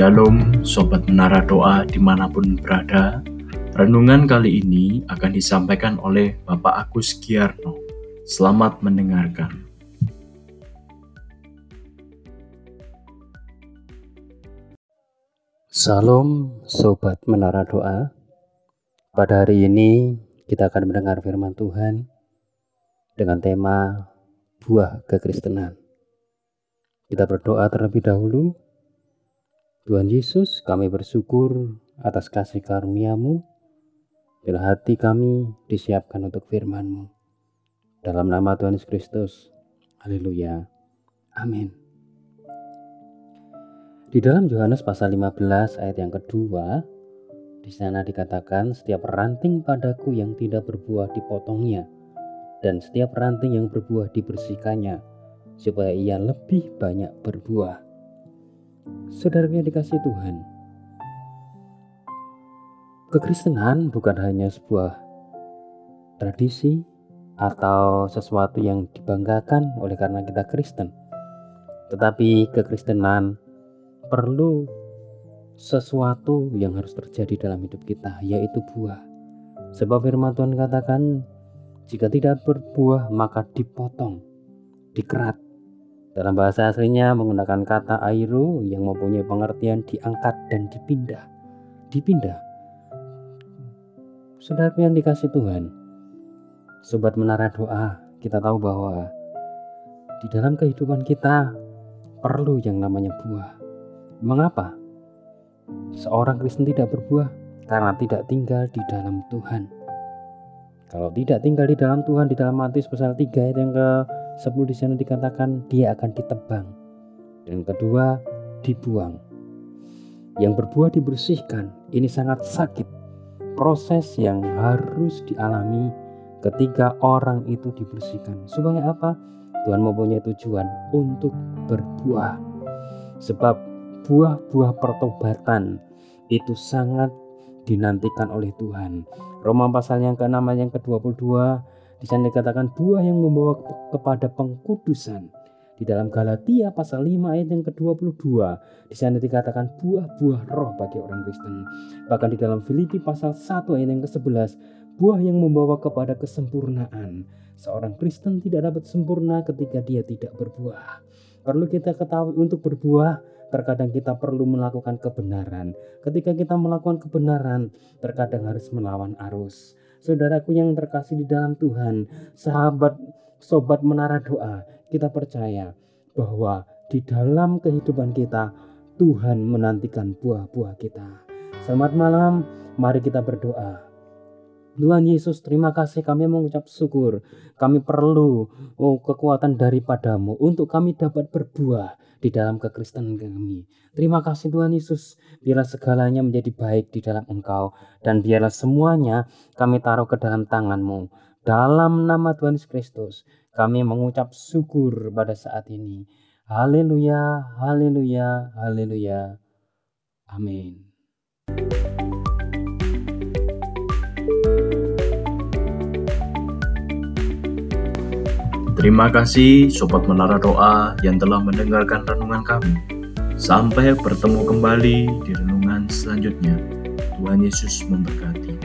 Shalom Sobat Menara Doa di mana pun berada Renungan kali ini akan disampaikan oleh Bapak Agus Giarno Selamat mendengarkan Salam Sobat Menara Doa Pada hari ini kita akan mendengar firman Tuhan dengan tema buah kekristenan. Kita berdoa terlebih dahulu. Tuhan Yesus, kami bersyukur atas kasih karuniamu. Bila hati kami disiapkan untuk firman-Mu. Dalam nama Tuhan Yesus Kristus. Haleluya. Amin. Di dalam Yohanes pasal 15 ayat yang kedua, di sana dikatakan setiap ranting padaku yang tidak berbuah dipotongnya dan setiap ranting yang berbuah dibersihkannya, supaya ia lebih banyak berbuah. Saudara yang dikasih Tuhan, kekristenan bukan hanya sebuah tradisi atau sesuatu yang dibanggakan oleh karena kita Kristen, tetapi kekristenan perlu sesuatu yang harus terjadi dalam hidup kita, yaitu buah. Sebab firman Tuhan katakan, jika tidak berbuah, maka dipotong, dikerat. Dalam bahasa aslinya menggunakan kata airu yang mempunyai pengertian diangkat dan dipindah. Dipindah. Saudara yang dikasih Tuhan, sobat menara doa, kita tahu bahwa di dalam kehidupan kita perlu yang namanya buah. Mengapa? Seorang Kristen tidak berbuah karena tidak tinggal di dalam Tuhan. Kalau tidak tinggal di dalam Tuhan di dalam Matius pasal 3 ayat yang ke-10 di sana dikatakan dia akan ditebang. Dan kedua dibuang. Yang berbuah dibersihkan. Ini sangat sakit. Proses yang harus dialami ketika orang itu dibersihkan. Supaya apa? Tuhan mempunyai tujuan untuk berbuah. Sebab buah-buah pertobatan itu sangat dinantikan oleh Tuhan. Roma pasal yang ke-6 ayat yang ke-22 di sana dikatakan buah yang membawa kepada pengkudusan. Di dalam Galatia pasal 5 ayat yang ke-22 di sana dikatakan buah-buah roh bagi orang Kristen. Bahkan di dalam Filipi pasal 1 ayat yang ke-11 buah yang membawa kepada kesempurnaan. Seorang Kristen tidak dapat sempurna ketika dia tidak berbuah. Perlu kita ketahui untuk berbuah terkadang kita perlu melakukan kebenaran. Ketika kita melakukan kebenaran, terkadang harus melawan arus. Saudaraku yang terkasih di dalam Tuhan, sahabat, sobat menara doa, kita percaya bahwa di dalam kehidupan kita, Tuhan menantikan buah-buah kita. Selamat malam, mari kita berdoa. Tuhan Yesus, terima kasih kami mengucap syukur. Kami perlu oh, kekuatan daripadamu untuk kami dapat berbuah di dalam kekristenan kami. Terima kasih Tuhan Yesus. Biarlah segalanya menjadi baik di dalam Engkau. Dan biarlah semuanya kami taruh ke dalam tanganmu. Dalam nama Tuhan Yesus Kristus, kami mengucap syukur pada saat ini. Haleluya, haleluya, haleluya. Amin. Terima kasih Sobat Menara Doa yang telah mendengarkan renungan kami. Sampai bertemu kembali di renungan selanjutnya. Tuhan Yesus memberkati.